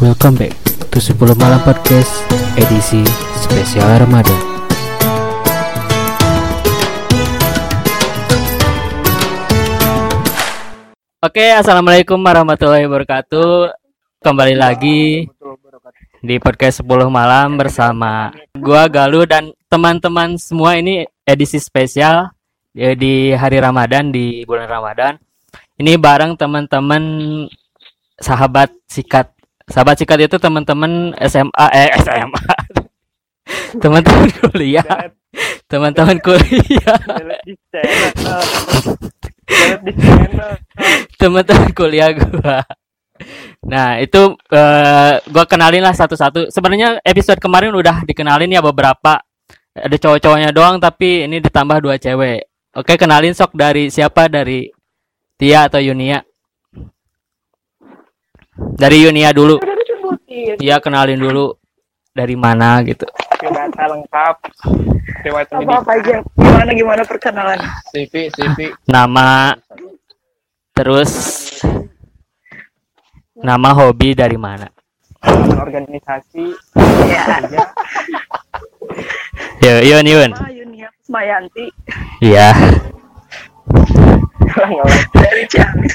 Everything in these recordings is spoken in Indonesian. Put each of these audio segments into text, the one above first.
Welcome back to 10 Malam Podcast edisi spesial Ramadan. Oke, assalamualaikum warahmatullahi wabarakatuh. Kembali lagi di podcast 10 malam bersama gua Galuh dan teman-teman semua ini edisi spesial ya, di hari Ramadan di bulan Ramadan. Ini bareng teman-teman sahabat sikat. Sahabat sikat itu teman-teman SMA eh SMA. teman-teman kuliah. Teman-teman kuliah. Teman-teman kuliah gua. Nah, itu eh, gua kenalin lah satu-satu. Sebenarnya episode kemarin udah dikenalin ya beberapa. Ada cowok-cowoknya doang tapi ini ditambah dua cewek. Oke, kenalin sok dari siapa dari Tia atau Yunia? Dari Yunia dulu. Tia kenalin dulu dari mana gitu. data lengkap riwayat Apa apa aja. Gimana gimana perkenalan? CV CV Nama terus nama hobi dari mana? organisasi Ya. Yo, Yun, Yun. Yunia Kusmayanti Iya. dari Ciamis.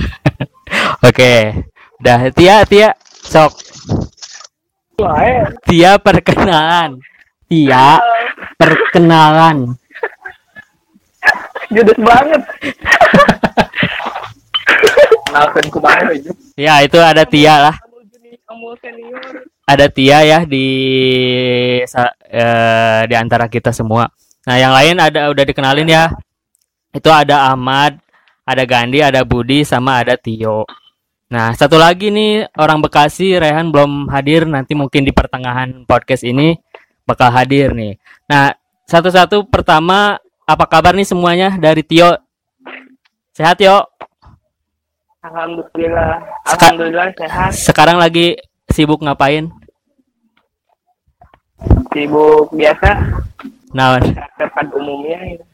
Oke. Dah Tia, Tia sok. Tia perkenalan. Tia perkenalan. Judes banget. kenalkan kumaha aja Ya, itu ada Tia lah. Ada Tia ya di sa- eh, di antara kita semua. Nah, yang lain ada udah dikenalin ya. Itu ada Ahmad, ada Gandhi, ada Budi, sama ada Tio. Nah, satu lagi nih orang Bekasi, Rehan belum hadir. Nanti mungkin di pertengahan podcast ini bakal hadir nih. Nah, satu-satu pertama apa kabar nih semuanya dari Tio? Sehat Tio? alhamdulillah Seka- alhamdulillah sehat Sekarang lagi sibuk ngapain? sibuk biasa Nah, pada umumnya gitu.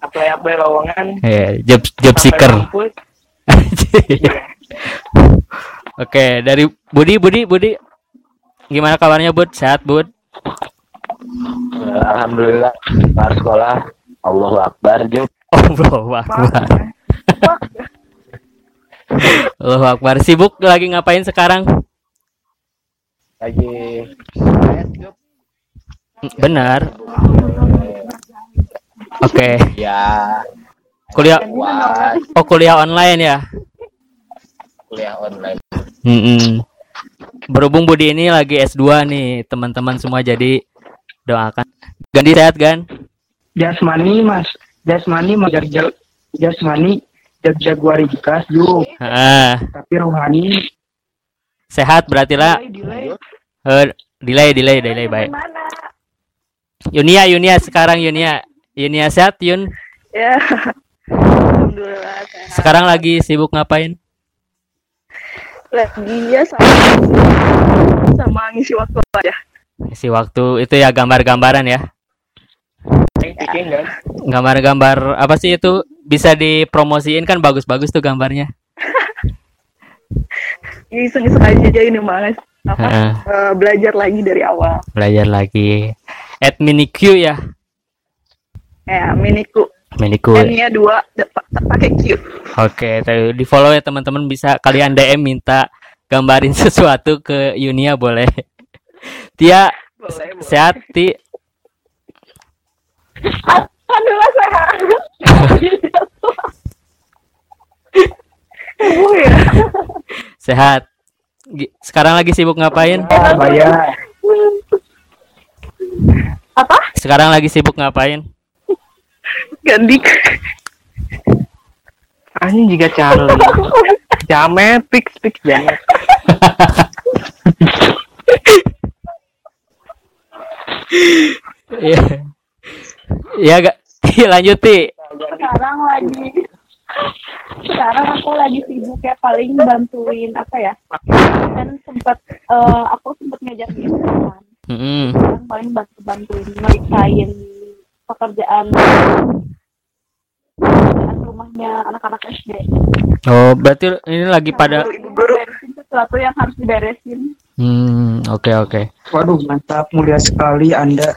apply apply lowongan eh, job job apply seeker. kampus. Oke, dari Budi, Budi, Budi. Gimana kabarnya, Bud? Sehat, Bud? Alhamdulillah pas sekolah Allahu Akbar Jup Allahu Akbar. Allahu Akbar. Sibuk lagi ngapain sekarang? lagi Benar. Oke. ya Kuliah kuat Oh, kuliah online ya. kuliah online Mm-mm. Berhubung Budi ini lagi S2 nih, teman-teman semua jadi doakan. Ganti sehat, Gan? jasmani mas jasmani mas jag jasmani jag jaguari bekas yuk Ah, tapi rohani sehat berarti lah. Delay, delay. Eh, delay, delay, delay, baik. Yunia, Yunia sekarang Yunia. Yunia sehat, Yun. Ya. Alhamdulillah sehat. Sekarang lagi sibuk ngapain? Lagi ya sama sama ngisi waktu aja. Isi waktu itu ya gambar-gambaran ya. Kan Gambar-gambar apa sih itu bisa dipromosiin kan bagus-bagus tuh gambarnya. Iseng-iseng aja ini mas. Apa? Eh, belajar lagi dari awal. belajar lagi. At Miniq ya. Ya, miniku. Miniq. N-nya dua, pakai Q. Oke, tuh, di follow ya teman-teman bisa kalian DM minta gambarin sesuatu ke Yunia boleh. Tia Boleh, boleh. sehat Ti. Alhamdulillah sehat. Sehat. Sekarang lagi sibuk ngapain? bayar Apa? Sekarang lagi sibuk ngapain? Gandik. anjing juga Charlie jamet fix fix jamet Iya. Iya gak? Lanjut Ti. sekarang lagi sekarang aku lagi sibuk ya paling bantuin apa ya kan sempat eh, aku sempat ngajar di kan Mm-mm. sekarang paling bantu bantuin meriksain pekerjaan pekerjaan rumahnya anak-anak SD Oh, berarti ini lagi pada Ibu guru. Sesuatu yang harus diberesin. Hmm, oke oke. Waduh, mantap, mulia sekali Anda.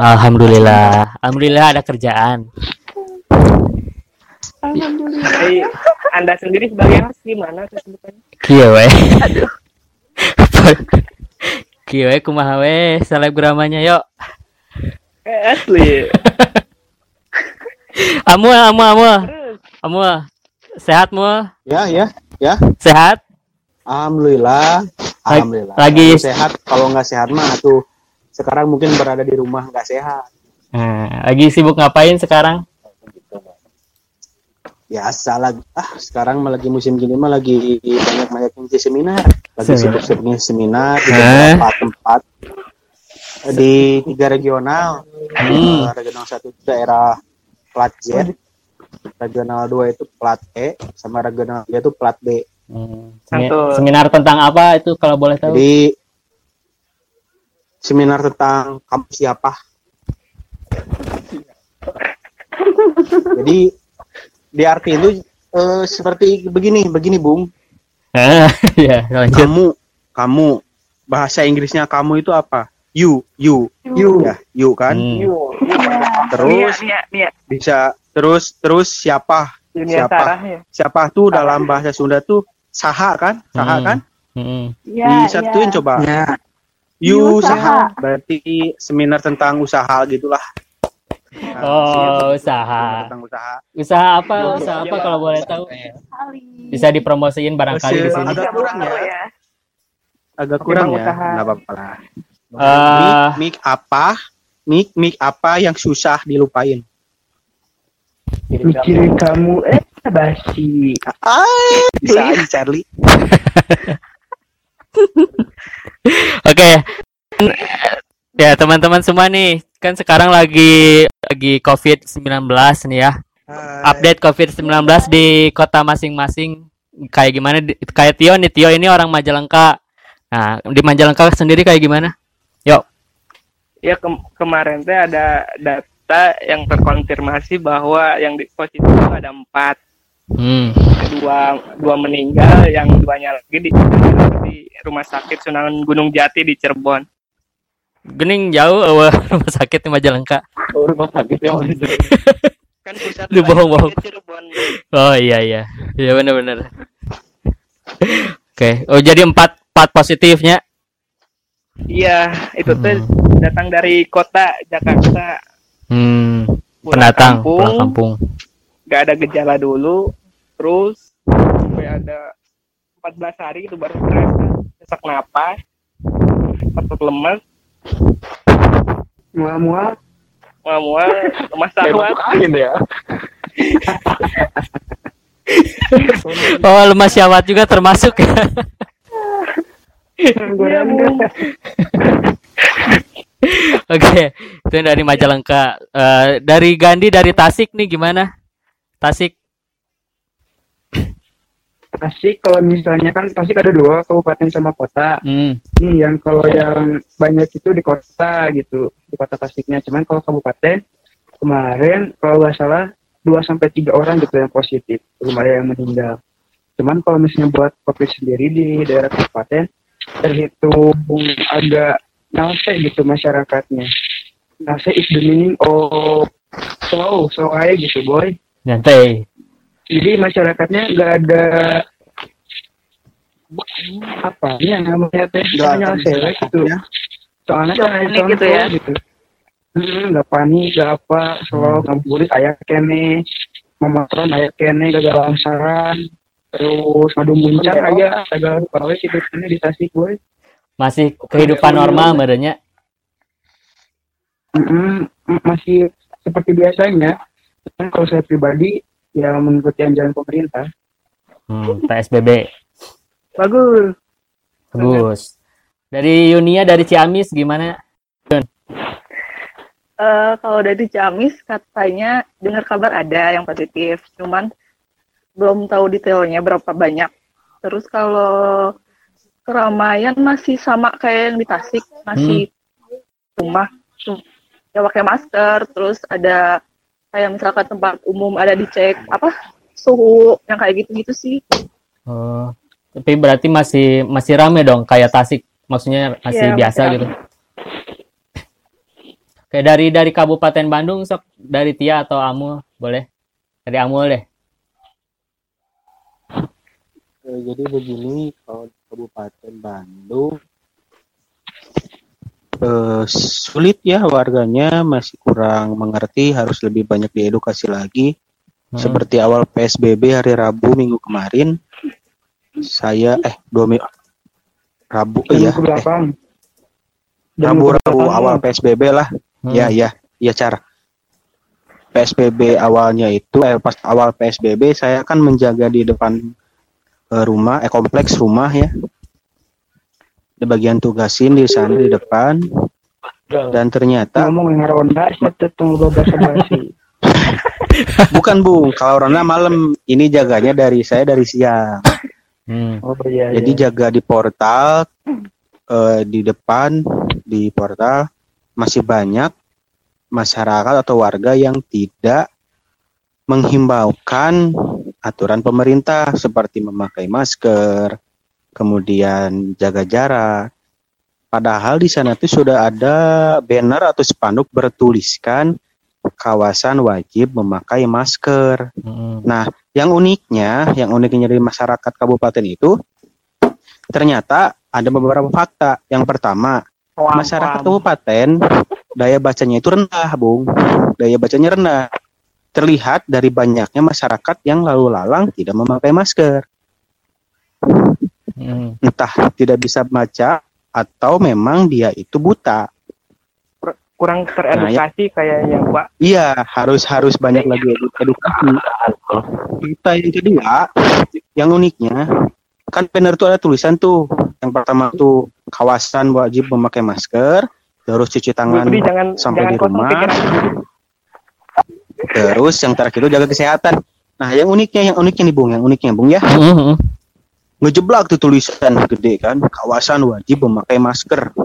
Alhamdulillah. Alhamdulillah ada kerjaan. Alhamdulillah. Anda sendiri sebagai host gimana kesibukannya? Kieu we. Kieu we kumaha we selebgramanya yuk. Eh, asli. Amu amu amu. Amu sehat mu? Ya, ya, ya. Sehat? Alhamdulillah. Alhamdulillah. lagi- sehat, kalau nggak sehat mah tuh sekarang mungkin berada di rumah nggak sehat. Nah, lagi sibuk ngapain sekarang? Biasa lagi. Ah, sekarang mah lagi musim gini mah lagi banyak banyak ngisi seminar. Lagi Seminar. sibuk sibuk seminar di beberapa tempat di tiga regional. Hmm. Regional satu itu daerah plat Z, regional dua itu plat E, sama regional tiga itu plat B. Hmm. Seminar tentang apa itu kalau boleh tahu? Jadi seminar tentang kamu siapa. Jadi di arti itu eh, seperti begini, begini Bung. Ya, lanjut. Kamu, kamu bahasa Inggrisnya kamu itu apa? You, you, You. ya, you kan. Hmm. Terus Nia, Nia, bisa terus terus siapa? Siapa? Ya. Siapa tuh dalam bahasa Sunda tuh saha kan? Saha Hmm. kan? Hmm. Ya, Disatuin ya. coba. Ya, You Usaha. saha. Berarti seminar tentang usaha gitulah. Nah, Oh, usaha. Tentang usaha. Usaha apa? Usaha apa kalau boleh tahu? Bisa dipromosiin barangkali di sini. agak kurang ya. ya. Agak kurang ya. usaha. Enggak apa-apa lah. Eh, Mik, mik apa? Mik, mik apa yang susah dilupain? mikirin kamu, eh, basi. Bisa aja Charlie. Oke. Ya, teman-teman semua nih, kan sekarang lagi lagi COVID-19 nih ya. Update COVID-19 di kota masing-masing kayak gimana? Kayak Tio nih, Tio ini orang Majalengka. Nah, di Majalengka sendiri kayak gimana? Yuk. Ya kem- kemarin teh ada data yang terkonfirmasi bahwa yang di positif itu ada empat, Hmm. dua dua meninggal, yang duanya lagi di, di rumah sakit Sunan Gunung Jati di Cirebon. Gening jauh eueuh, rumah sakit di Majalengka. rumah sakit yang Kan pusat bohong-bohong. layanan Cirebon. Oh iya iya. Iya benar-benar. Oke. Oh jadi empat empat positifnya. Iya, itu teh Hmm. datang dari kota Jakarta. Hmm. pulang Pendatang kampung, pulang kampung. Gak ada gejala dulu, terus sampai ada 14 hari itu baru terasa sesak napas, otot lemas, Mual-mual, mual-mual, lemas syahwat. angin ya Oh lemas syawat juga termasuk ya. gorengan. Oke, itu dari Majalengka. Eh, dari Gandhi dari Tasik nih gimana? Tasik. Tasik kalau misalnya kan Tasik ada dua kabupaten sama kota. Hmm. Nih yang kalau yang banyak itu di kota gitu, di kota Tasiknya. Cuman kalau kabupaten kemarin kalau nggak salah 2 sampai tiga orang gitu yang positif, belum ada yang meninggal. Cuman kalau misalnya buat COVID sendiri di daerah kabupaten terhitung agak nase gitu masyarakatnya. Nase is the meaning of slow, slow aja gitu boy. Nyantai. Jadi masyarakatnya nggak ada apa ya namanya teh cewek bisa gitu ya. soalnya kan panik gitu ya? gitu Hmm, nggak panik nggak apa selalu ngabuburit ayah kene memotron ayah kene gagal langsaran terus ngadu muncang aja segala rupa we gitu kene di Tasik boy Masih kehidupan normal merenya. Mm, masih seperti biasanya Cuman kalau saya pribadi ya mengikuti anjuran pemerintah Hmm, PSBB. Bagus. Bagus. Dari Yunia dari Ciamis gimana? Eh, kalau dari Ciamis katanya dengar kabar ada yang positif, cuman belum tahu detailnya berapa banyak. Terus kalau keramaian masih sama kayak yang di Tasik, masih rumah cu- ya pakai masker, terus ada kayak misalkan tempat umum ada dicek apa suhu yang kayak gitu-gitu sih. Oh, Tapi berarti masih masih rame dong kayak Tasik. Maksudnya masih Iya, biasa masih gitu. Kayak dari dari Kabupaten Bandung sok dari Tia atau Amul boleh? Dari Amul deh. Eh, jadi begini kalau di Kabupaten Bandung eh, sulit ya warganya masih kurang mengerti harus lebih banyak diedukasi lagi Hmm. seperti awal PSBB hari Rabu minggu kemarin saya eh dua minggu Rabu iya ke eh, Rabu Rabu awal. PSBB lah Hmm. ya ya ya cara PSBB awalnya itu eh pas awal PSBB saya kan menjaga di depan eh, rumah eh kompleks rumah ya. Di bagian tugasin di sana di depan. Dan ternyata ngomong yang ronda basi bukan bung. Kalau Rona malam ini jaganya dari saya dari siang. Hmm. oh iya jadi iya. jaga di portal eh, di depan di portal. Masih banyak masyarakat atau warga yang tidak menghimbaukan aturan pemerintah seperti memakai masker, kemudian jaga jarak. Padahal di sana itu sudah ada banner atau spanduk bertuliskan kawasan wajib memakai masker. Hmm. Nah, yang uniknya, yang uniknya dari masyarakat kabupaten itu ternyata ada beberapa fakta. Yang pertama, masyarakat kabupaten daya bacanya itu rendah, Bung. Daya bacanya rendah. Terlihat dari banyaknya masyarakat yang lalu lalang tidak memakai masker. Hmm. Entah tidak bisa baca atau memang dia itu buta. kurang teredukasi kayaknya Pak Iya, harus harus banyak lagi edu- edukasi. Kita yang kedua, yang uniknya kan banner itu ada tulisan tuh. Yang pertama tuh kawasan wajib memakai masker, terus cuci tangan Budi jangan sampai jangan di rumah. pikiran. Terus yang terakhir itu jaga kesehatan. Nah, yang uniknya, yang uniknya nih Bung, yang uniknya Bung ya, Hmm, hmm. ngejeblak tuh tulisan gede kan, kawasan wajib memakai masker.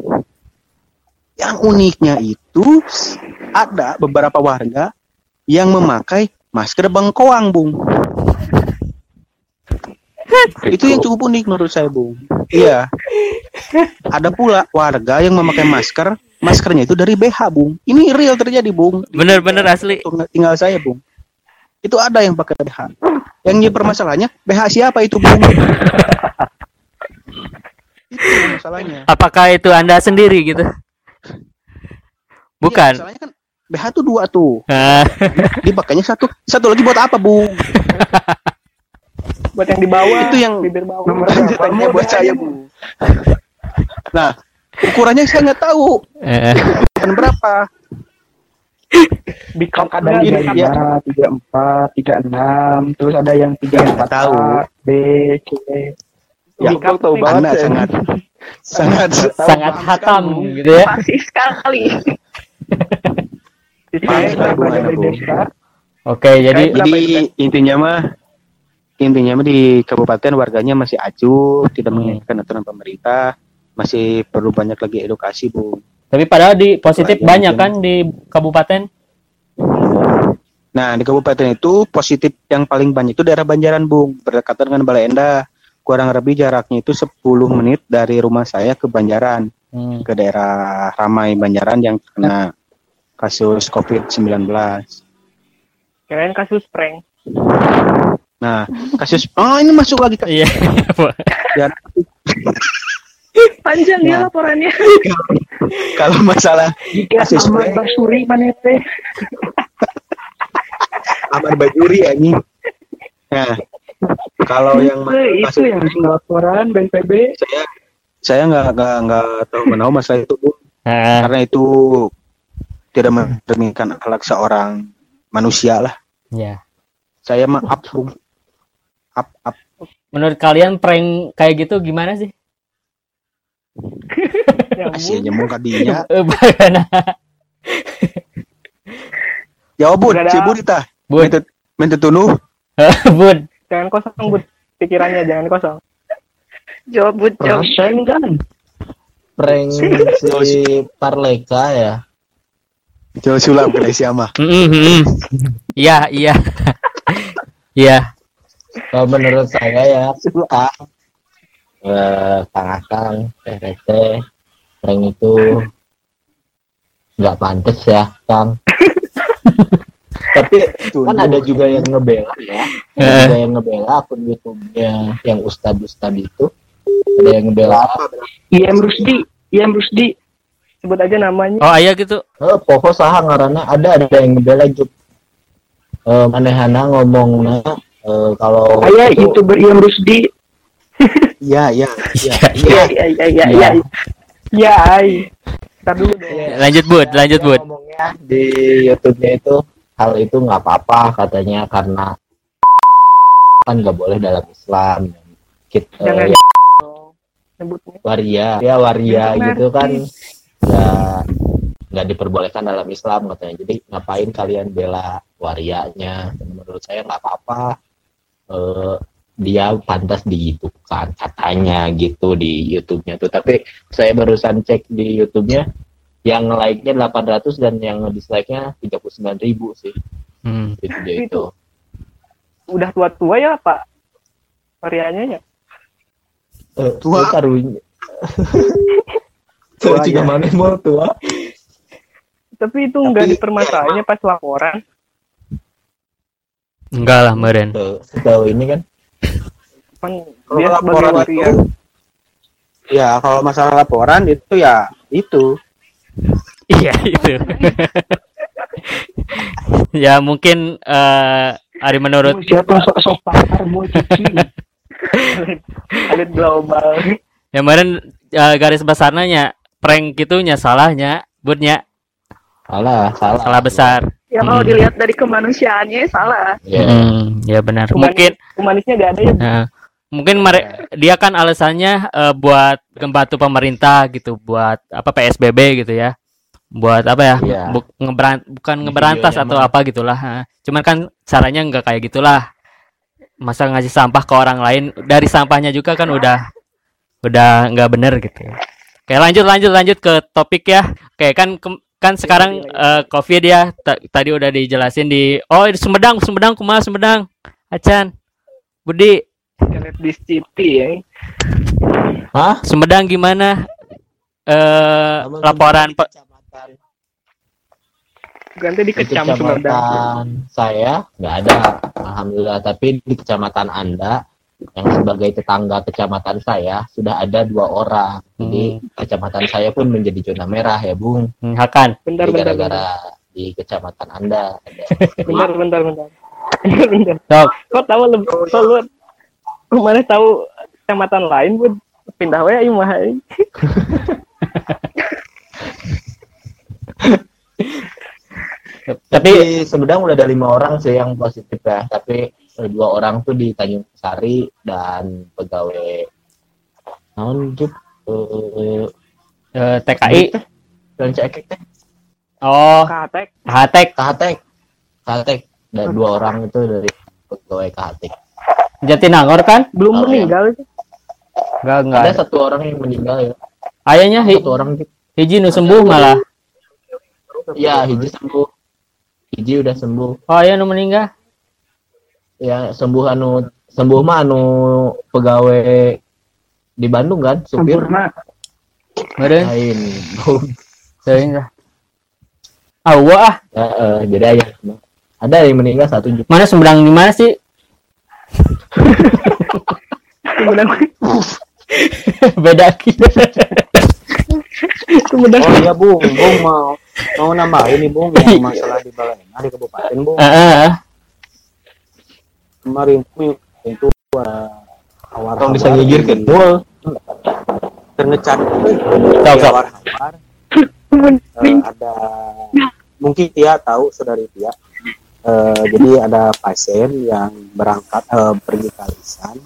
Yang uniknya itu ada beberapa warga yang memakai masker bengkoang, Bung. itu yang cukup unik menurut saya, Bung. Iya. Ada pula warga yang memakai masker, maskernya itu dari BH, Bung. Ini real terjadi, Bung. Bener-bener asli. Tinggal saya bung. Itu ada yang pakai BH yang jadi permasalahannya BH siapa itu bung? Itu masalahnya. Apakah itu Anda sendiri gitu? Bukan. Iya, masalahnya kan BH tuh dua tuh. Ah, dipakainya satu. Satu lagi buat apa bung? Buat yang di bawah Itu yang- bibir bawah. Nomor buat saya bung. Nah ukurannya saya nggak tahu eh, dan berapa di ada di yang cup. tiga empat, tiga enam, terus ada yang tiga Ya, empat tahu. B, C. ya tuh anda banget ya. sangat sangat sangat hatam gitu ya. Pasti sekali. Oke, jadi Jadi intinya mah intinya mah di kabupaten warganya masih acuh, tidak mengikuti aturan pemerintah, masih perlu banyak lagi edukasi, Bu. tapi padahal di positif Lagi banyak mungkin. kan di kabupaten. Nah, di kabupaten itu positif yang paling banyak itu daerah Banjaran, Bung, berdekatan dengan Balai Endah. Kurang lebih jaraknya itu 10 menit dari rumah saya ke Banjaran, Hmm. ke daerah Ramai Banjaran yang terkena kasus COVID-19. kirain kasus prank Nah, kasus oh ini masuk lagi ke Iya. ya, Panjang ya Nah. laporannya. kalau masalah Jika Kasus Ahmad prank. Basuri mana teh? Amar Bajuri ini. Nah, kalau yang itu, yang laporan BNPB. saya saya nggak nggak nggak tahu menahu masalah itu Bu. Nah, karena itu tidak mencerminkan akhlak seorang manusia lah ya. saya mah up up up Menurut kalian prank kayak gitu gimana sih? aja mau kadinya bagaimana? jawab bud si dah. bud kita Bud. Minta- minta tunuh Bud. jangan kosong bud pikirannya jangan kosong Jawab bud jawab. Rasain kan? prank si Parleka ya jauh sulap ke siapa mm. Iya, iya. Iya. kalau menurut saya ya ah, eh, Kang Akang, Teh Reteh, prank itu nggak pantas ya, Kang. Tapi kan ada juga yang ngebela ya, Eh. ada yang ngebela akun YouTube-nya yang Ustad Ustad itu, ada yang ngebela IM Rusdi, IM Rusdi. Sebut aja namanya. Oh ayah gitu. Eh, pokok saha ngaranna ada ada yang ngebela juga. Eh, manehana ngomongna eh, kalau Ayah itu- YouTuber IM Rusdi. Iya, iya, iya. Iya, iya, iya, iya, iya. Ya, ay. Ntar dulu dong. Lanjut bud, lanjut bud. ngomongnya di YouTube-nya itu hal itu nggak apa-apa katanya karena kan nggak boleh dalam Islam. Kita Jangan ya, Sebutnya. waria, ya waria gitu kan nggak nggak diperbolehkan dalam Islam katanya. Jadi ngapain kalian bela warianya? Menurut saya nggak apa-apa. Eh, dia pantas dihidupkan katanya gitu di YouTube-nya tuh. Tapi saya barusan cek di YouTube-nya yang like-nya 800 dan yang dislike-nya 39 ribu sih. Hmm. Itu dia itu. Udah tua-tua ya, Pak? Variannya ya? Eh, Tua. karunya. Tua, Saya juga ya. mana mau tua. Tapi itu nggak Tapi- dipermasalahannya pas laporan. Enggak lah meren. Tuh, Sejauh ini kan Kan dia sebagai laporan waria. itu, ya kalau masalah laporan itu ya itu. Iya itu. ya mungkin eh Ari menurut Siapa sok-sok pakar mau cici? Ada global. ya kemarin eh, garis besarnya prank gitunya salahnya budnya salah, salah. salah besar. Ya kalau Hmm. dilihat dari kemanusiaannya salah. Ya. Hmm, ya benar. Mungkin Humanisnya nggak ada ya. Nah, mungkin mere- dia kan alasannya eh, buat membantu pemerintah gitu, buat apa PSBB gitu ya. Buat apa ya? Iya. Bu- ngeberan- bukan ngeberantas atau mah. apa gitulah. ha. Cuman kan caranya nggak kayak gitulah. Masa ngasih sampah ke orang lain dari sampahnya juga kan udah udah nggak bener gitu. Oke, lanjut lanjut lanjut ke topik ya. Oke, kan kan sekarang eh, Covid ya ta- tadi udah dijelasin di oh di Sumedang, Sumedang kumaha Sumedang. Acan. Budi, di City ya. Hah? Sumedang gimana? Eh laporan Kecamatan, Ganti di di Kecam Sumedang. kecamatan saya nggak ada, alhamdulillah. Tapi di kecamatan anda yang sebagai tetangga kecamatan saya sudah ada dua orang. Jadi kecamatan saya pun menjadi zona merah ya, Bung. Hmm, Hakan. Bentar, Jadi bentar, bentar. gara-gara di kecamatan anda ada. Bentar, bentar, bentar. Bentar, bentar. Sok. Kok tahu lebih? Kok lu mana tahu kecamatan lain bud pindah wae ieu mah. euy. Tapi Sumedang udah ada lima orang sih yang positif ya, tapi dua orang tuh di Tanjung Sari dan pegawai Jup? Eh, eh, TKI. dan cekek teh Oh, Katek. Hatek. Kahatek Kahatek dan dua orang itu dari pegawai Kahatek Jatinangor kan? Belum Oh, meninggal itu. Enggak, enggak. ada satu orang yang meninggal ya Ayahnya hi- satu orang gitu hiji nu sembuh malah. ya hiji sembuh hiji udah sembuh Oh, ayah nu meninggal. ya sembuh anu sembuh mah anu pegawai di Bandung kan supir. Meureun, lain teuing lah. Ah, wah, ah. Ya, eh, jadi aja ada yang meninggal satu juga mana Sumedang di mana sih? Beda gitu. Sumedang. Oh iya Bung, Bung mau mau nambahin nih Bung yang masalah di Balena di kabupaten Bung. Heeh. heeh. Kemarin tuh itu ada awar Tong bisa dul ternecat Sok, sok. awar awar ada mungkin Tia tahu saudari Tia Eh, jadi ada pasien yang berangkat eh, pergi ke Alisan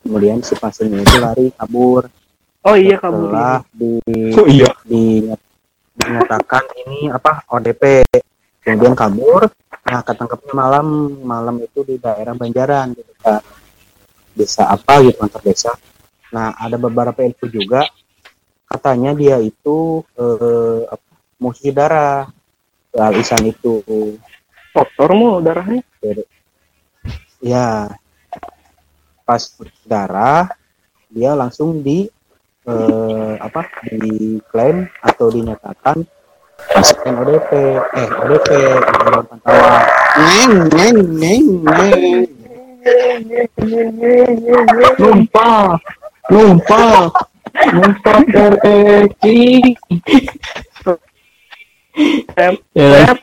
kemudian si pasiennya itu lari kabur Oh iya kabur. setelah di oh iya. di- dinyatakan ini apa ODP kemudian kabur. Nah ketangkepnya malam. Malam itu di daerah Banjaran di dekat desa apa gitu kantor desa. Nah ada beberapa info juga. Katanya dia itu eh, apa, musi darah ke alisan itu. Kotor mu darahnya. ya pas darah dia langsung di eh, apa diklaim atau dinyatakan pasien ODP eh ODP pantauan. Neng neng neng neng Numpah, numpah, numpah tereki. Ya,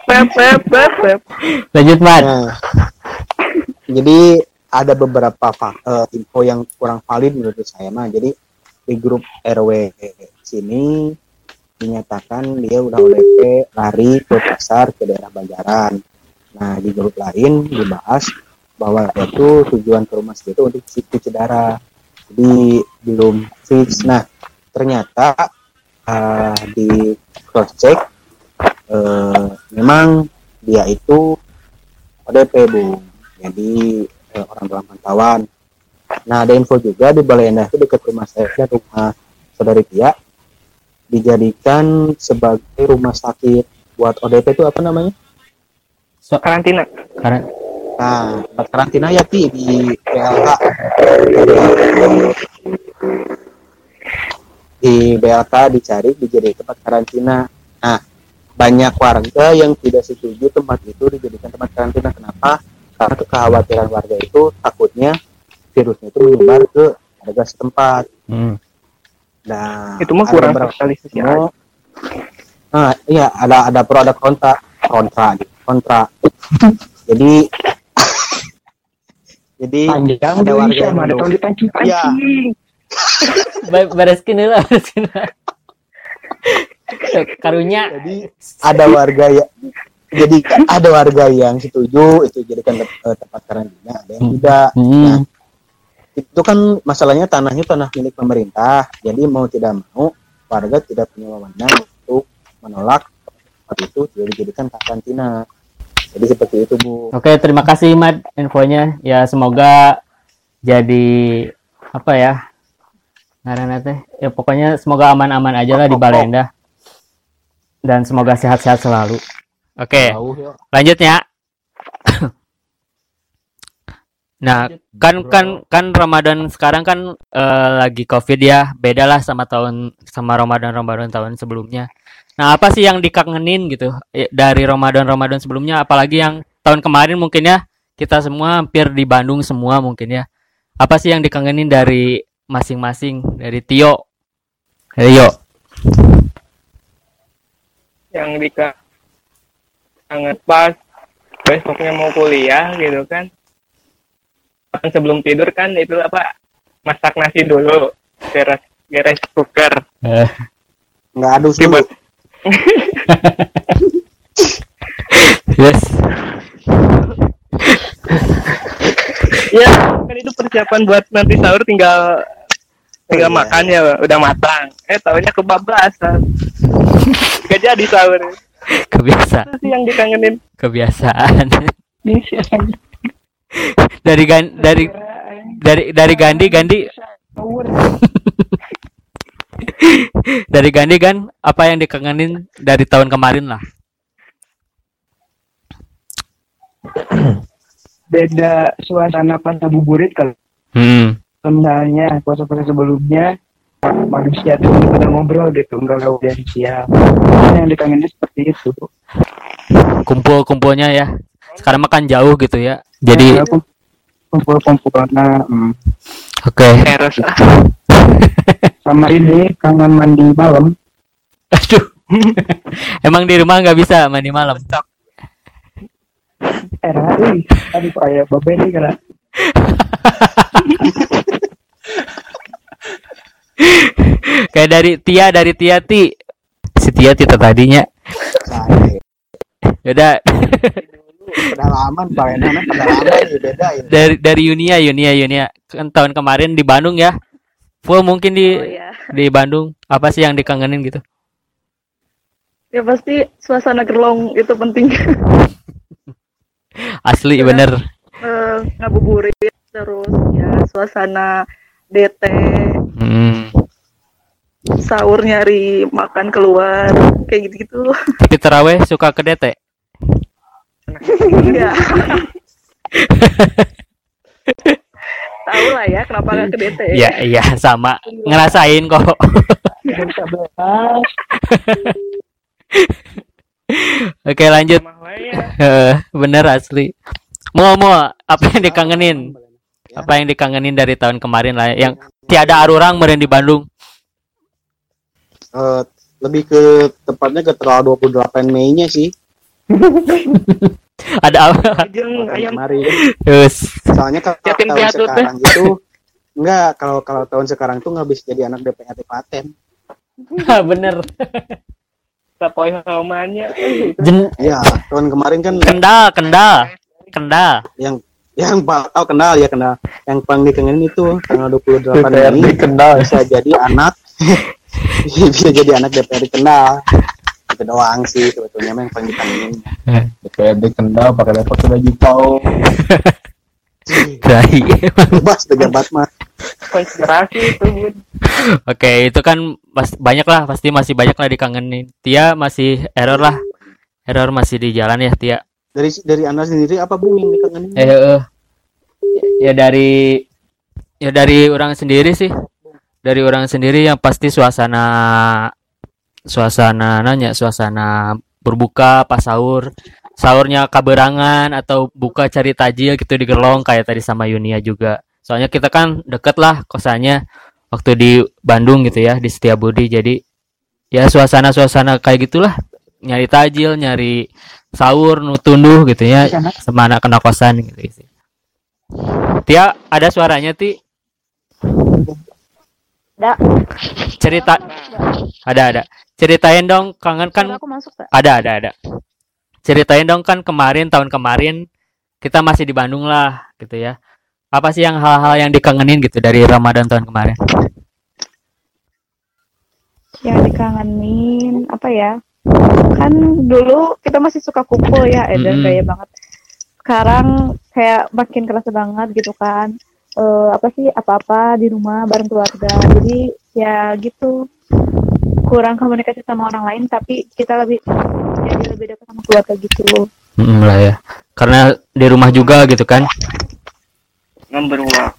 lanjut mat Nah, jadi ada beberapa eh, info yang kurang valid menurut saya mah. Jadi di grup RW sini dinyatakan dia udah ODP lari ke pasar ke daerah Banjaran. Nah di grup lain dibahas bahwa itu tujuan ke rumah itu untuk cuci darah. Jadi belum fix. Nah ternyata eh, di cross check eh, memang dia itu ODP bu jadi eh, orang dalam pantauan nah ada info juga di Balai Endah itu dekat rumah saya dan rumah saudari Tia dijadikan sebagai rumah sakit buat ODP itu apa namanya? Karantina. karena nah tempat karantina ya Ti di BLK di BLK dicari dijadikan tempat karantina. Nah banyak warga yang tidak setuju tempat itu dijadikan tempat karantina. Kenapa? Karena kekhawatiran warga itu takutnya virusnya itu menyebar ke warga setempat hmm. nah Itu mah kurang aja. Oh. Nah, iya ada ada pro ada kontra, kontra, gitu, kontra. jadi jadi Panjang ada warga bisa, yang ada tahun dipancing Iya. pancing. Ba- bereskin dulu bereskin karunya Jadi ada warga ya jadi ada warga yang setuju itu jadikan eh, tempat karantina, ada yang tidak. hmm. Itu kan masalahnya tanahnya tanah milik pemerintah. Jadi mau tidak mau warga tidak punya wewenang untuk menolak tempat itu jadi dijadikan karantina. Jadi seperti itu, Bu. Oke, terima kasih Mat infonya. Ya semoga jadi apa ya? Ngaranna teh. Ya pokoknya semoga aman-aman aja lah di Balenda. Dan semoga sehat-sehat selalu. Oke, Jauh, ya. lanjut ya. Nah, kan kan kan Ramadan sekarang kan eh, lagi Covid ya. Beda lah sama tahun sama Ramadan-Ramadan tahun sebelumnya. Nah, apa sih yang dikangenin gitu eh, dari Ramadan-Ramadan sebelumnya apalagi yang tahun kemarin mungkin ya kita semua hampir di Bandung semua mungkin ya. Apa sih yang dikangenin dari masing-masing dari Tio? Dari Yo. yang dika sangat pas besoknya mau kuliah gitu kan kan sebelum tidur kan itu apa masak nasi dulu beres beres cooker Nggak adus dulu. Yes. ya kan itu persiapan buat nanti sahur tinggal tinggal Oh, iya. makan ya udah matang eh tahunya kebablasan gak jadi sahur Kebiasaan, itu sih yang dikangenin kebiasaan. Dari gan dari dari dari Gandhi Gandhi. Dari Gandhi kan apa yang dikangenin dari tahun kemarin lah? Beda suasana pas ngabuburit kalau hmm. sebenarnya puasa-puasa sebelumnya manusia tuh pada ngobrol gitu enggak gak udah siap yang dikangenin seperti itu. Kumpul-kumpulnya ya sekarang makan jauh gitu ya. Jadi kumpul-kumpul nah hmm. oke. Ah sama ini kangen mandi malam. Aduh. Emang di rumah nggak bisa mandi malam? Era ih aduh kayak babe nih kan kayak dari Tia dari Tia Ti. Si Tia Tita tadinya. Saya. udah pedalaman Pak Enan pedalaman ya beda ya. dari dari Yunia Yunia Yunia kan tahun kemarin di Bandung ya full mungkin di Oh ya. di Bandung apa sih yang dikangenin gitu Ya pasti suasana gerlong itu penting. asli Iya. bener Eh, ngabuburit terus ya suasana DT hmm. sahur nyari makan keluar kayak gitu-gitu. tapi teraweh suka ke DT Iya. tahu lah ya kenapa nggak ke DT. Ya iya sama ngerasain kok. Oke lanjut. Ya. Eh, Bener asli. Mau mau apa yang dikangenin? Apa yang dikangenin dari tahun kemarin lah yang tiada arurang meren di Bandung. Eh, lebih ke tepatnya ke tanggal 28 Mei-nya sih. Ada apa? Ayam Kemarin. Terus Soalnya kalau Yatim tahun piatu sekarang itu enggak kalau kalau tahun sekarang tuh nggak bisa jadi anak DPRD Klaten. bener. sapoy homannya. Jen Iya, tahun kemarin kan kendal kendal kendal. yang yang pa- oh kenal ya kenal. Yang paling dikangenin itu tanggal 28 Mei kenal bisa jadi anak bisa jadi anak DPRD kenal. Itu doang sih sebetulnya yang paling dikangenin. DPRD kenal pakai laptop sudah jipau Tai. Bebas pejabat mah. Konspirasi itu. Oke, itu kan mas- banyak lah, pasti masih banyak lah dikangenin. Tia masih error lah. Error masih di jalan ya, Tia. Dari dari Anda sendiri apa Bu yang dikangenin? Eh, eh. ya dari ya dari orang sendiri sih. Dari orang sendiri yang pasti suasana suasana nanya, suasana berbuka pas sahur. Sahurnya kaberangan atau buka cari tajil gitu di Gerlong kayak tadi sama Yunia juga. Soalnya kita kan deket lah kosannya waktu di Bandung gitu ya, di Setiabudi. Jadi ya suasana-suasana kayak gitulah. Nyari tajil, nyari sahur, nu tunduh gitu ya, sama anak kena kosan gitu sih. Tia, ada suaranya Ti? Ada. Cerita ada ada. Ceritain dong kangen kan aku masuk tak? ada ada ada. Ceritain dong kan kemarin tahun kemarin kita masih di Bandung lah gitu ya. Apa sih yang hal-hal yang dikangenin gitu dari Ramadan tahun kemarin? Yang dikangenin apa ya? Kan dulu kita masih suka kumpul ya, Eden Mm-mm. gaya banget. Sekarang kayak makin kerasa banget gitu kan. Eh, apa sih apa-apa di rumah bareng keluarga. Jadi ya gitu kurang komunikasi sama orang lain tapi kita lebih jadi lebih dekat sama keluarga gitu. Mm, lah ya. Karena di rumah juga gitu kan. Ngemberuak.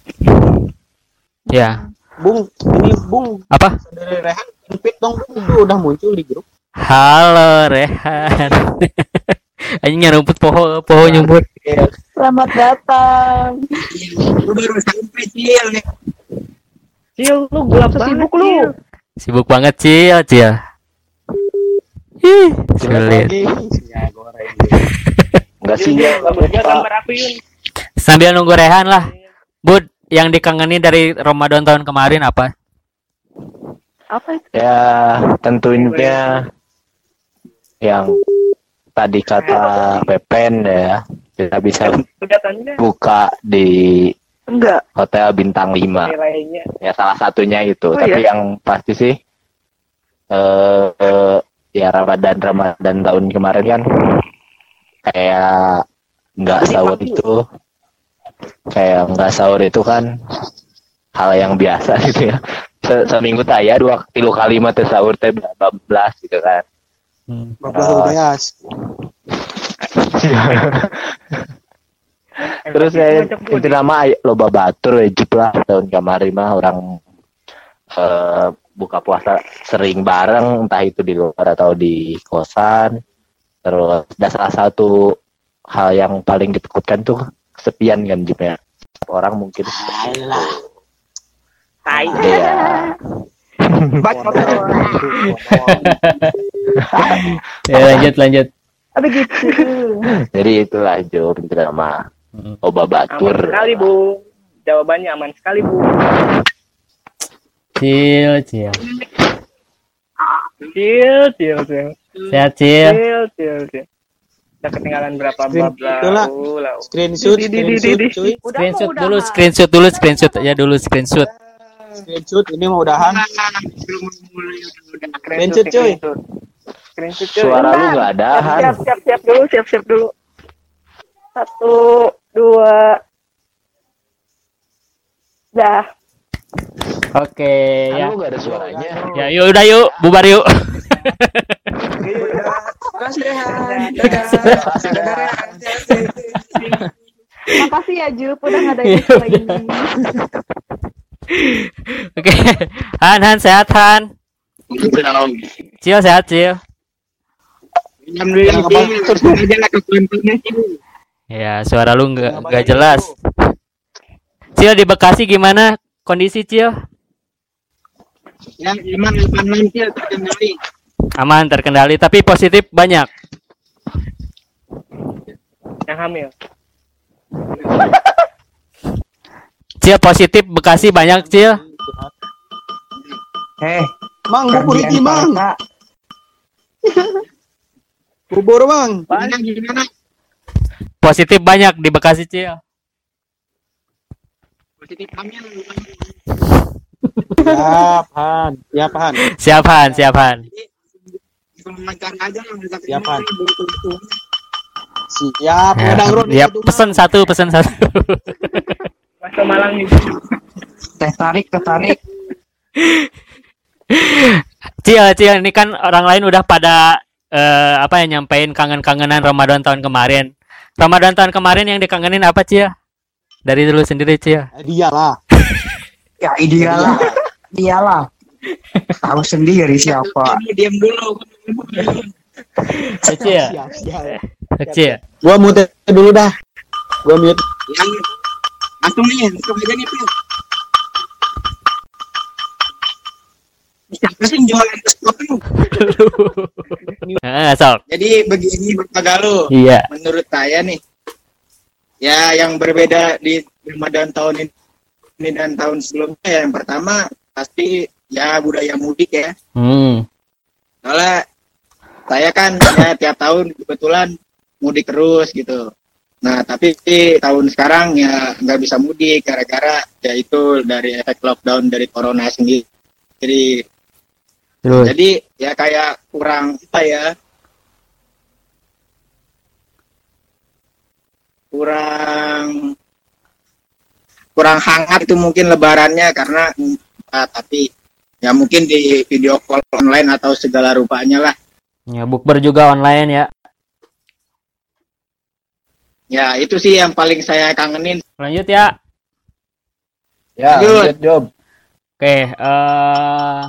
Ya. Bung, ini Bung Apa? dari Rehan invite dong Bung Itu udah muncul di grup. Halo Rehan. Anjing nyerumput poho poho nyumput. Selamat datang. Lu baru sampai Cil nih. Cil, lu gelap Sibuk lu. Sibuk banget Cil, Cil. Ih, sulit. Ya, enggak sih ya Yun, bagus banget gambar aku Yun. Sambil nunggu Rehan lah. Bud, yang dikangenin dari Ramadan tahun kemarin apa? Apa itu? ya tentunya yang tadi kata Pepen ya kita bisa buka di Enggak. hotel bintang 5 nilainya. ya salah satunya itu Oh, tapi iya? yang pasti sih eh eh, ya Ramadan Ramadan tahun kemarin kan kayak nggak sahur itu kayak nggak sahur itu kan hal yang biasa gitu ya Se seminggu tak ya dua tiga kali mah sahur teh bablas gitu kan Rubeas. Terus ya itu nama loba batur wajib lah tahun kemarin mah orang eh, buka puasa sering bareng entah itu di luar atau di kosan. Terus dan salah satu hal yang paling ditakutkan tuh kesepian kan Jim ya. Orang mungkin Tai. ya Ya lanjut lanjut. Apa gitu? jadi itulah Jo drama Mm. oba batur Aman sekali, Bu. Jawabannya aman sekali, Bu. Cil, Cil. Cil, cil, cil. Sehat Cil. Cil, cil, cil. Kita ketinggalan berapa Screen bab lah. Screenshot, screenshot, cuy. Screenshot dulu, screenshot dulu, screenshot ya dulu screenshot. Screenshot ini mau udahan. Screenshot, cuy. Screenshot. Cuy. suara lu nggak ada Han siap, siap, siap dulu, siap, siap dulu. Satu, dua. Dah. Oke Han, ya. lu nggak ada suaranya Ya yuk udah yuk, bubar yuk. Makasih ya Jup udah ngadain ini. Oke. Han Han sehat Han. Cil sehat Cil. Alhamdulillah Cil. terus aja lah ke kontennya Cil. Ya, suara lu nggak nggak jelas. Cil di Bekasi gimana kondisi Cil? Ya, iman 86 Cil terkendali. Aman terkendali tapi positif banyak. Yang hamil. Cil positif Bekasi banyak Cil. Eh, Mang, bubur kerjaan Mang. Bubur, Mang. Gimana gimana? Positif banyak di Bekasi Cil. Positif hamil. Siap, Han. Siap, Han. Siap Han, siap Han. Siap, Han. Siap, Ya, ya pesan satu, pesan satu. Mas Malang nih. Teh tarik, teh tarik. Cil, Cil, ini kan orang lain udah pada eh, apa ya nyampein kangen-kangenan Ramadan tahun kemarin. Ramadan tahun kemarin yang dikangenin apa Cil? Dari dulu sendiri Cil. Eh, dia lah. Ya ideal lah. Iyalah. Tahu sendiri siapa. Diam dulu. Cil, Siap, siap. Cil. Gua mute dulu dah. Gua mute. Yang langsung nih, langsung aja nih, Pil. Siapa sih sok. Jadi begini Bapak Galuh, Iya. menurut saya nih, ya yang berbeda di Ramadan tahun ini dan tahun sebelumnya, ya, yang pertama pasti ya budaya mudik ya. Hmm. Soalnya saya kan ya tiap tahun kebetulan mudik terus gitu. Nah tapi tahun sekarang ya nggak bisa mudik gara-gara ya itu dari efek lockdown dari corona sendiri. Jadi Terus. jadi ya kayak kurang apa ya? Kurang kurang hangat itu mungkin lebarannya karena ah, tapi ya mungkin di video call online atau segala rupanya lah. Ya, bukber juga online ya. Ya itu sih yang paling saya kangenin. Lanjut ya. Ya, Lanjut. lanjut, Job. Oke, eh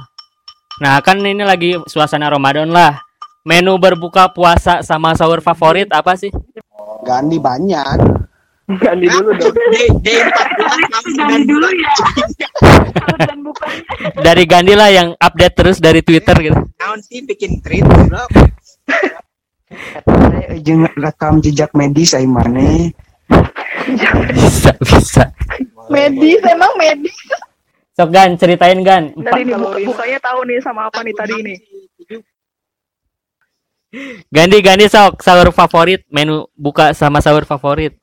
Nah, kan ini lagi suasana Ramadan lah. Menu berbuka puasa sama sahur favorit apa sih? Gandhi banyak. Ganti dulu dong. D, D14 kamu dan dulu ya. Dari Gandhi lah yang update terus dari Twitter gitu. naon sih bikin tweet bro. Eh, Jeung rekam jejak medis ai maneh. Bisa, bisa. medis emang medis. Sok Gan, ceritain Gan. Dari ini buka, bukanya tahu nih sama apa nih tadi nih. Gandhi, Gandhi sok sahur favorit, menu buka sama sahur favorit.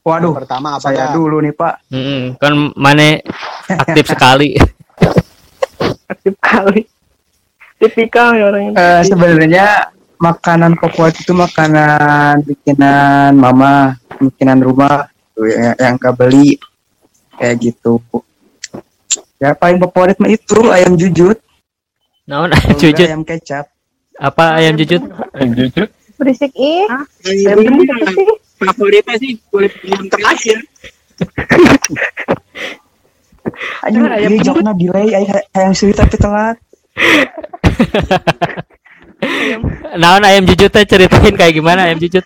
Waduh, Pertama apa saya ya? dulu nih Pak. Mm-mm, kan mana aktif sekali. Aktif kali. Tipikal ya orang ini. Eh, sebenarnya makanan favorit itu makanan bikinan mama, bikinan rumah tuh, yang, yang gak beli kayak gitu. Ya paling favorit mah itu ayam jujut, Naon enggak jujut? ayam kecap. Apa ayam jujut? Berisik ih. Saya favoritnya sih kulit yang terakhir. Aduh, Ah, ayam jokna delay ay ayam suwit tapi telat. Naon ayam jujut teh ceritain kayak gimana ayam jujut?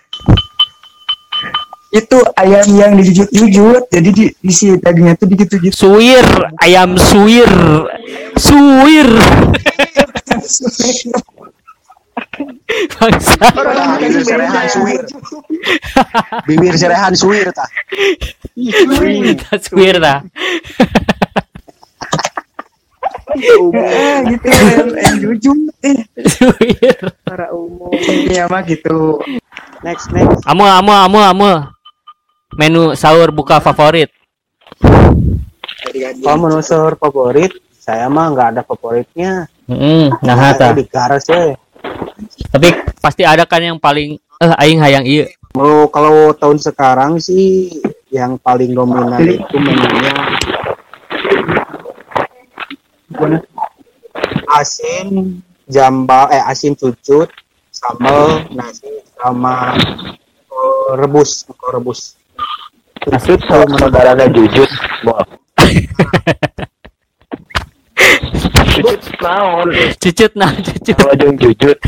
Itu ayam yang dijujut-jujut, jadi di, isi dagingnya tuh dijujut-jujut. Suwir, ayam suwir. Suwir. Bangsa. Bibir serehan suwir. Bibir serehan suwir tah. Suwir dah. Eh, gitu ayam jujut. Eh, Suwir. Secara umum. iya mah gitu. Next, next. Amu, amu, amu, amu. Menu sahur buka favorit. Kalau menu sahur favorit, saya mah nggak ada favoritnya. Mm, nah hata. di garas ya. Tapi pasti ada kan yang paling eh aing hayang ieu. Mau kalau tahun sekarang sih yang paling dominan itu menunya asin jambal eh asin cucut sambal nasi sama rebus, kok rebus. Jujut saudaranya jujut. Wah, Jujut naon. Cucut nah, cucut. kalau jeung jujut.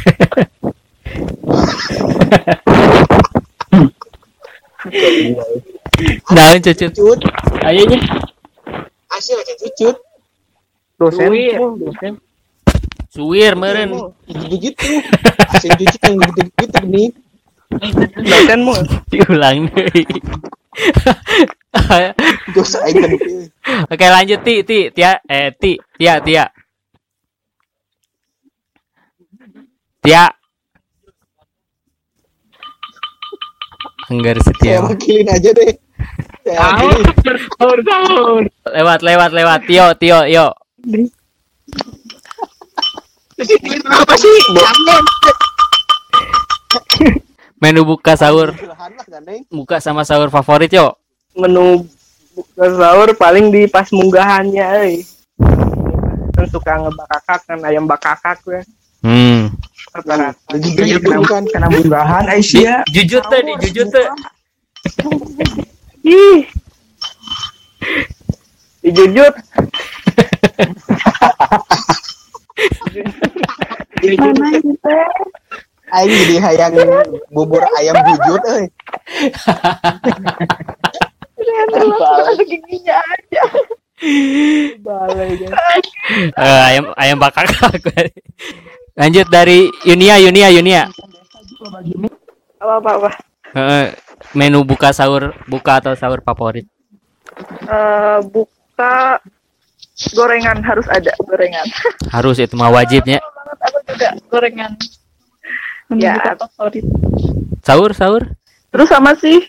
Naon cucut. Cucut, Ayo nya. hasil aja cucut. dosen Suwir. dosen Suwir meureun. Gitu-gitu. Hasil cucut yang gitu-gitu nih. Dosen mu. Diulang deui. Dosa aing kan ieu. Oke lanjut ti ti tia eh ti tia tia tia Anggar Saya setia wakilin aja deh. Saya wakilin. sahur sahur. lewat lewat lewat Tio Tio yo Apa sih? menu buka sahur buka sama sahur favorit yo Menu buka sahur paling di pas munggahannya euy. Kan suka ngebakakak kan ayam bakakak ya. hmm gitu bukan. karena munggahan Aisyah jujur tuh di jujur tuh Ih. Dijujut. Dijujut. Aing jadi hayang bubur ayam jujur euy. Ada giginya aja. Balai kan. Eh, ayam ayam bakar lanjut dari Yunia Yunia Yunia Apa apa apa. Eh, menu buka sahur buka atau sahur favorit Eh, buka gorengan harus ada gorengan. harus itu mah wajibnya banget aku juga gorengan. Ya, favorit. sahur sahur Terus sama sih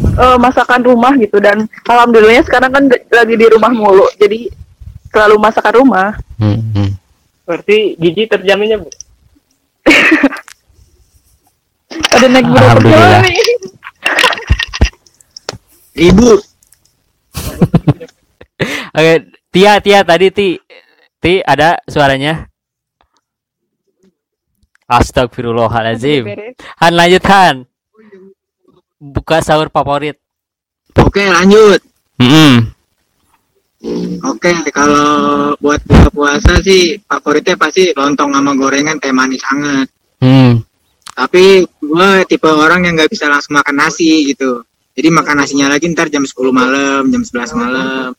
eh, masakan rumah gitu dan alhamdulillahnya sekarang kan lagi di rumah mulu. Jadi selalu masakan rumah. Hmm, hmm. Berarti Gigi terjaminnya Bu. Ada naik berapa nih? Ibu, Oke, Tia, Tia tadi Ti, Ti ada suaranya. Astagfirullahaladzim. Han lanjut Han. Buka sahur favorit. oke lanjut. Hmm. Oke, kalau buat buka puasa sih favoritnya pasti lontong sama gorengan teh manis hangat. Hmm. Tapi gue tipe orang yang nggak bisa langsung makan nasi gitu. Jadi makan nasinya lagi ntar jam 10 malam, jam 11 malam.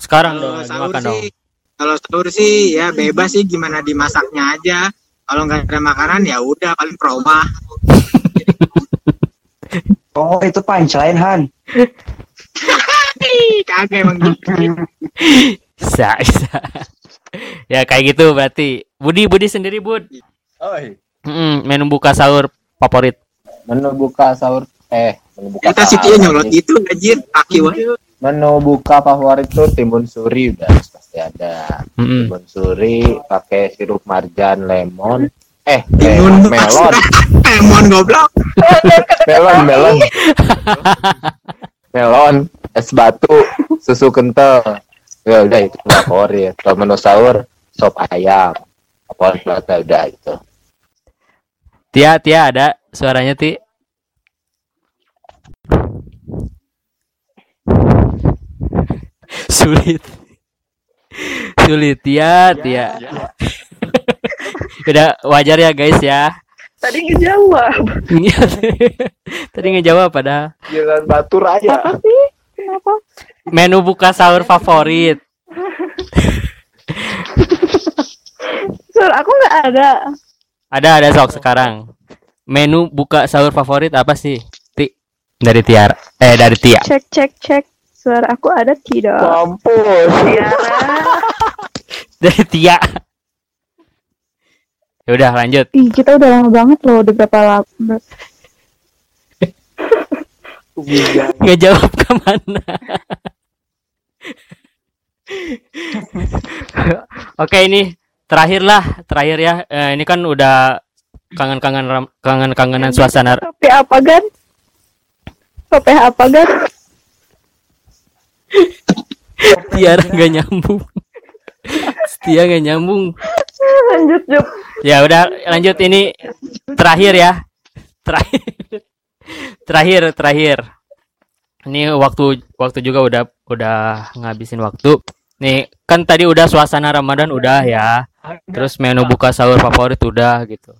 Sekarang Kalau dong, sahur makan dong. sih, kalau sahur sih ya bebas sih gimana dimasaknya aja. Kalau nggak ada makanan ya udah paling proma. oh itu punchline Han Ih, Kagak emang gitu. Bisa, bisa. ya kayak gitu berarti. Budi, Budi sendiri Bud. Oi, Hmm, menu buka sahur favorit. menu buka sahur eh menu buka Kita dia nyolot gitu anjir, kaki wae. Menu buka favorit tuh timun suri udah pasti ada. Hmm. Timun suri pakai sirup marjan lemon. Eh, Timun eh, melon, Lemon goblok. melon, melon. melon, es batu, susu kental. Ya udah itu favorit. Kalau menu sahur sop ayam. Banget udah itu. Tia, Tia ada suaranya Ti. Sulit. Sulit Tia, Tia. Udah wajar ya guys ya. Tadi ngejawab. Tadi ngejawab pada Jalan batur aja. Apa sih? Kenapa? menu buka sahur favorit. Sur, aku nggak ada. Ada ada sok sekarang. Menu buka sahur favorit apa sih? Ti dari Tiara. Eh dari Tia. Cek cek cek. Suara aku ada tidak? Mampus. Tiara. Dari Tia. Ya udah lanjut. Ih, kita udah lama banget loh, udah berapa lama? Nggak jawab ke mana. Oke ini terakhir lah, terakhir ya. Eh, ini kan udah kangen-kangen ram- kangen-kangenan suasana. Kopi apa gan? Kopi apa gan? Tiara nggak nyambung. Tia nggak nyambung. Lanjut Jup. Ya udah lanjut ini terakhir ya. Terakhir. terakhir terakhir ini waktu waktu juga udah udah ngabisin waktu nih kan tadi udah suasana Ramadan udah ya terus menu buka sahur favorit udah gitu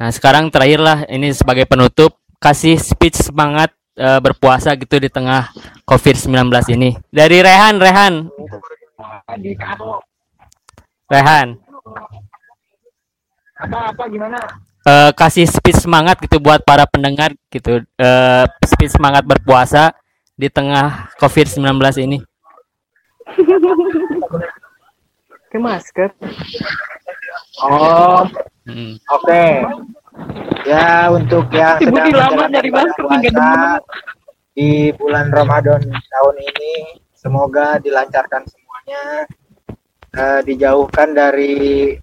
nah sekarang terakhir lah ini sebagai penutup kasih speech semangat eh, berpuasa gitu di tengah COVID-19 ini dari Rehan Rehan Rehan Apa-apa gimana? eh, kasih speech semangat gitu buat para pendengar gitu eh speech semangat berpuasa di tengah COVID-19 ini Ke masker. Oh, Hmm. Oke. Ya untuk yang Si sedang hingga puasa di bulan Ramadan tahun ini semoga dilancarkan semuanya eh, dijauhkan dari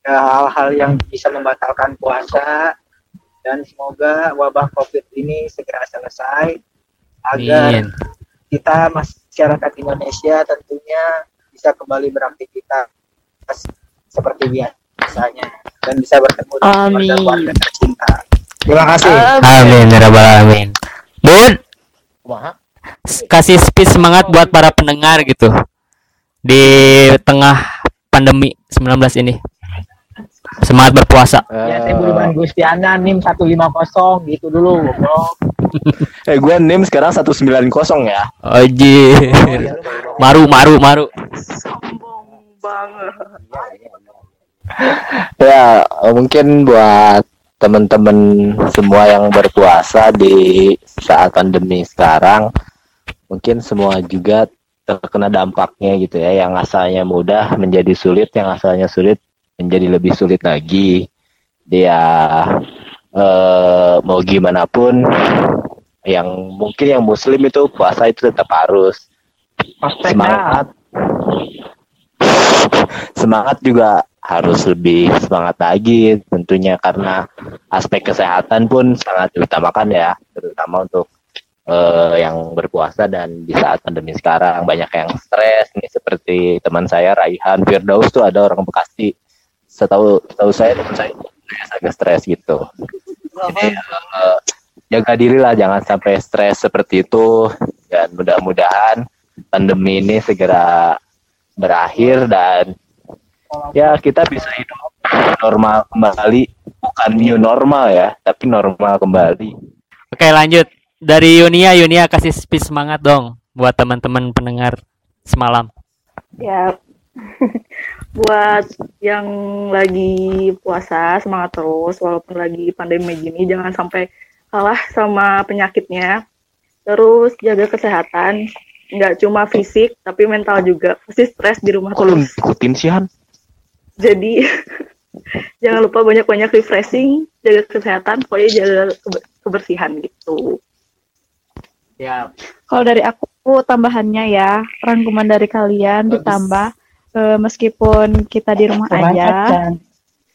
eh, hal-hal yang bisa membatalkan puasa dan semoga wabah Covid ini segera selesai agar Amin. kita masyarakat Indonesia tentunya bisa kembali beraktivitas seperti biasanya dan bisa bertemu dengan Amin. keluarga tercinta. Terima kasih. Amin ya rabbal Kumaha? s- kasih speech semangat buat para pendengar gitu di tengah pandemi 19 ini. Semangat berpuasa. Ya, saya Budiman Gustiana NIM 150 gitu dulu, bro. Eh gue NIM sekarang 190 ya. Ojir. Maru maru maru. Sombong banget. Ya, mungkin buat teman-teman semua yang berpuasa di saat pandemi sekarang, mungkin semua juga terkena dampaknya gitu ya. Yang asalnya mudah menjadi sulit, yang asalnya sulit menjadi lebih sulit lagi. Dia eh, mau gimana pun, yang mungkin yang muslim itu puasa itu tetap harus semangat semangat juga harus lebih semangat lagi tentunya karena aspek kesehatan pun sangat diutamakan ya terutama untuk eh, yang berpuasa dan di saat pandemi sekarang. Banyak yang stres nih seperti teman saya Raihan Firdaus tuh ada orang Bekasi. Setahu setahu saya teman saya agak stres gitu. Jadi eh, jaga diri lah jangan sampai stres seperti itu. Dan mudah-mudahan pandemi ini segera berakhir dan ya kita bisa hidup normal kembali bukan new normal ya tapi normal kembali Oke lanjut dari Yunia Yunia kasih speech semangat dong buat teman-teman pendengar semalam. Ya, buat yang lagi puasa semangat terus walaupun lagi pandemi gini jangan sampai kalah sama penyakitnya. Terus jaga kesehatan, nggak cuma fisik tapi mental juga. Pasti stres di rumah kok lu terus. ikutin sih Han Jadi jangan lupa banyak-banyak refreshing, jaga kesehatan, pokoknya jaga kebe- kebersihan gitu. Ya. Kalau dari aku tambahannya ya, rangkuman dari kalian ditambah eh, meskipun kita di rumah Kurang aja. acan.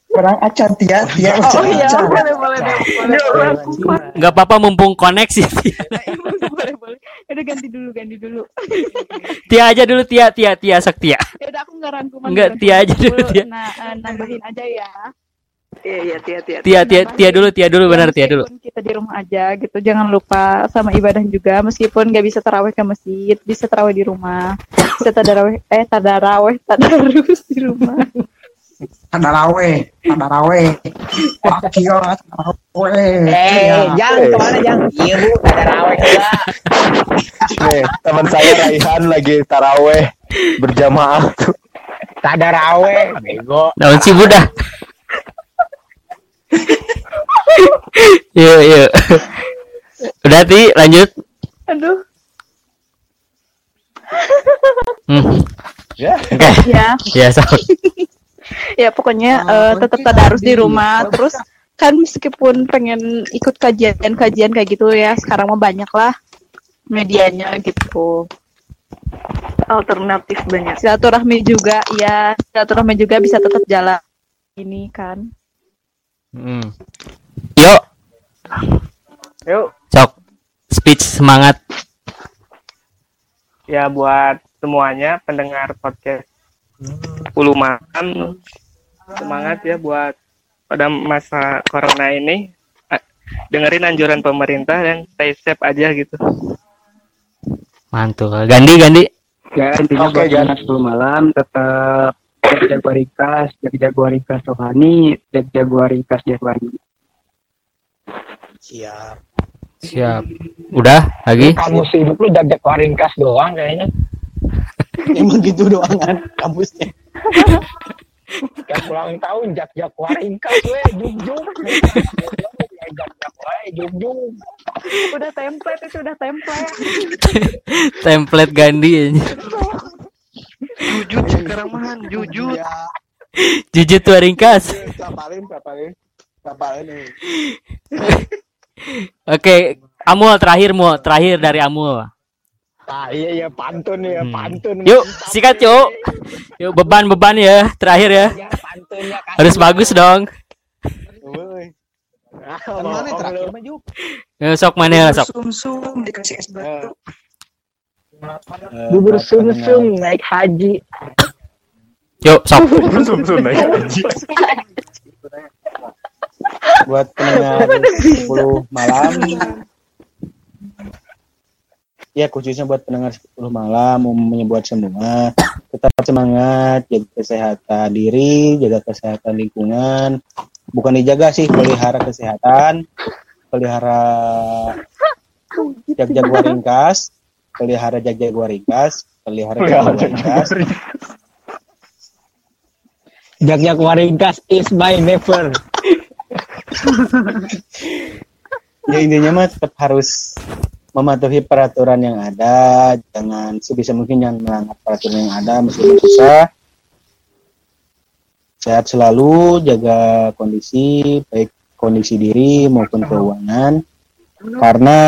Kurang acan Tia, Tia Oh acan. iya, boleh boleh boleh rangkuman. Nggak apa-apa mumpung koneksi. boleh boleh. Udah ganti dulu, ganti dulu. Tia aja dulu Tia Tia Tia sok Tia. Ya udah aku nggak rangkuman. Nggak, Tia aja dulu, Tia. Nah, eh, nambahin aja ya. Iya iya tia tia. Tia Tia Tia dulu Tia dulu Ya, benar Tia dulu. kita di rumah aja gitu jangan lupa sama ibadah juga meskipun nggak bisa taraweh ke masjid bisa taraweh di rumah bisa taraweh eh taraweh tadarus di rumah Tadarawe, tadarawe. Wakil tadarawe. eh Iya. jangan ke mana jangan iya bu ada juga Nih, teman saya Raihan lagi taraweh berjamaah. tak ada raweh bego Daun si Buddha. Yuk yuk. Udah Ti lanjut. aduh Hmm. Ya. Oke. ya Ya sok. Ya pokoknya eh, tetap tadarus di rumah terus kan meskipun pengen ikut kajian-kajian kayak gitu ya sekarang mah banyak lah medianya gitu Alternatif banyak. silaturahmi juga ya silaturahmi juga bisa tetap jalan ini kan Hmm. Yuk Yuk, sok. Speech semangat. ya buat semuanya pendengar podcast 10 malam semangat ya buat pada masa corona ini dengerin anjuran pemerintah dan stay safe aja gitu Mantul. Gandi Gandi. Ya intinya Oke, buat Jan. anak 10 malam tetap jago ringkas, jago ringkas rohani, jago ringkas jasmani. Siap. Siap. Udah lagi? Kamu hidup lu jak-jak waringkas doang kayaknya. Emang gitu doang kan kampusnya. Kayak ulang tahun jak-jak waringkas we, juk-juk. Jak-jak wae, juk-juk. Udah template itu udah template. Template Gandi aja. jujur sekarang mah jujur Jujut tuh ringkas. Kapalin, kapalin. Kapalin nih. Oke, Amul terakhir Mul, terakhir dari Amul. Ah iya ya pantun ya, Hmm. pantun. Yuk, sikat yuk. Yuk beban-beban ya, terakhir ya. Ya, pantunnya Harus bagus dong. Woi. Mana terakhir? Yuk, sok mana sok. Sum-sum dikasih es batu. Eh, Bubur buat sum-sum naik haji. Yuk, sok. Sum-sum naik haji. buat pendengar 10 malam ya khususnya buat pendengar 10 malam umumnya buat semua tetap semangat jaga kesehatan diri jaga kesehatan lingkungan bukan dijaga sih pelihara kesehatan pelihara jag jaguar ringkas pelihara jag jaguar ringkas pelihara jag jaguar ringkas Jak-jak waringkas is my never. ya intinya mah tetap harus mematuhi peraturan yang ada jangan sebisa mungkin jangan melanggar peraturan yang ada meskipun susah. Sehat selalu jaga kondisi baik kondisi diri maupun keuangan. Karena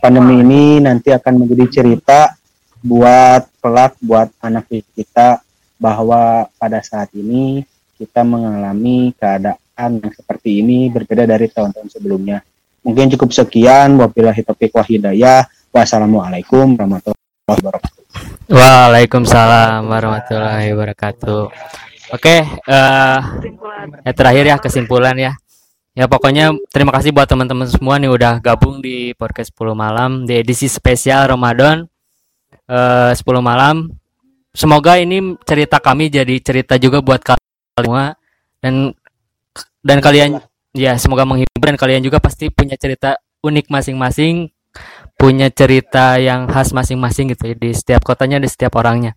pandemi ini nanti akan menjadi cerita buat pelak buat anak kita bahwa pada saat ini kita mengalami keadaan yang seperti ini berbeda dari tahun-tahun sebelumnya Mungkin cukup sekian. Wabillahi taufiq wal hidayah. Wassalamualaikum warahmatullahi wabarakatuh. Waalaikumsalam warahmatullahi wabarakatuh. Oke, eh ya terakhir ya kesimpulan ya. Ya pokoknya terima kasih buat teman-teman semua nih udah gabung di podcast 10 malam di edisi spesial Ramadan eh 10 malam. Semoga ini cerita kami jadi cerita juga buat kalian semua dan dan kalian ya semoga menghibur dan kalian juga pasti punya cerita unik masing-masing, punya cerita yang khas masing-masing gitu ya di setiap kotanya di setiap orangnya.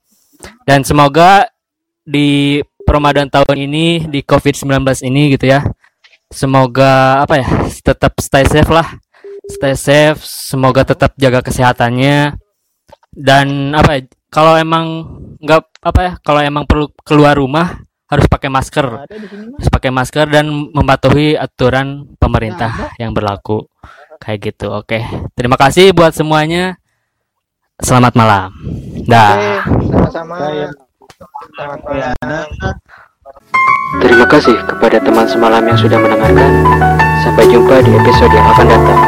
Dan semoga di Ramadan tahun ini di COVID-19 ini gitu ya. Semoga apa ya? Tetap stay safe lah. Stay safe, semoga tetap jaga kesehatannya. Dan apa ya? Kalau emang nggak apa ya? Kalau emang perlu keluar rumah harus pakai masker. Harus pakai masker dan mematuhi aturan pemerintah yang berlaku. Kayak gitu. Oke. Terima kasih buat semuanya. Selamat malam. Dah. Sama-sama. Selamat malam. Terima kasih kepada teman semalam yang sudah mendengarkan. Sampai jumpa di episode yang akan datang.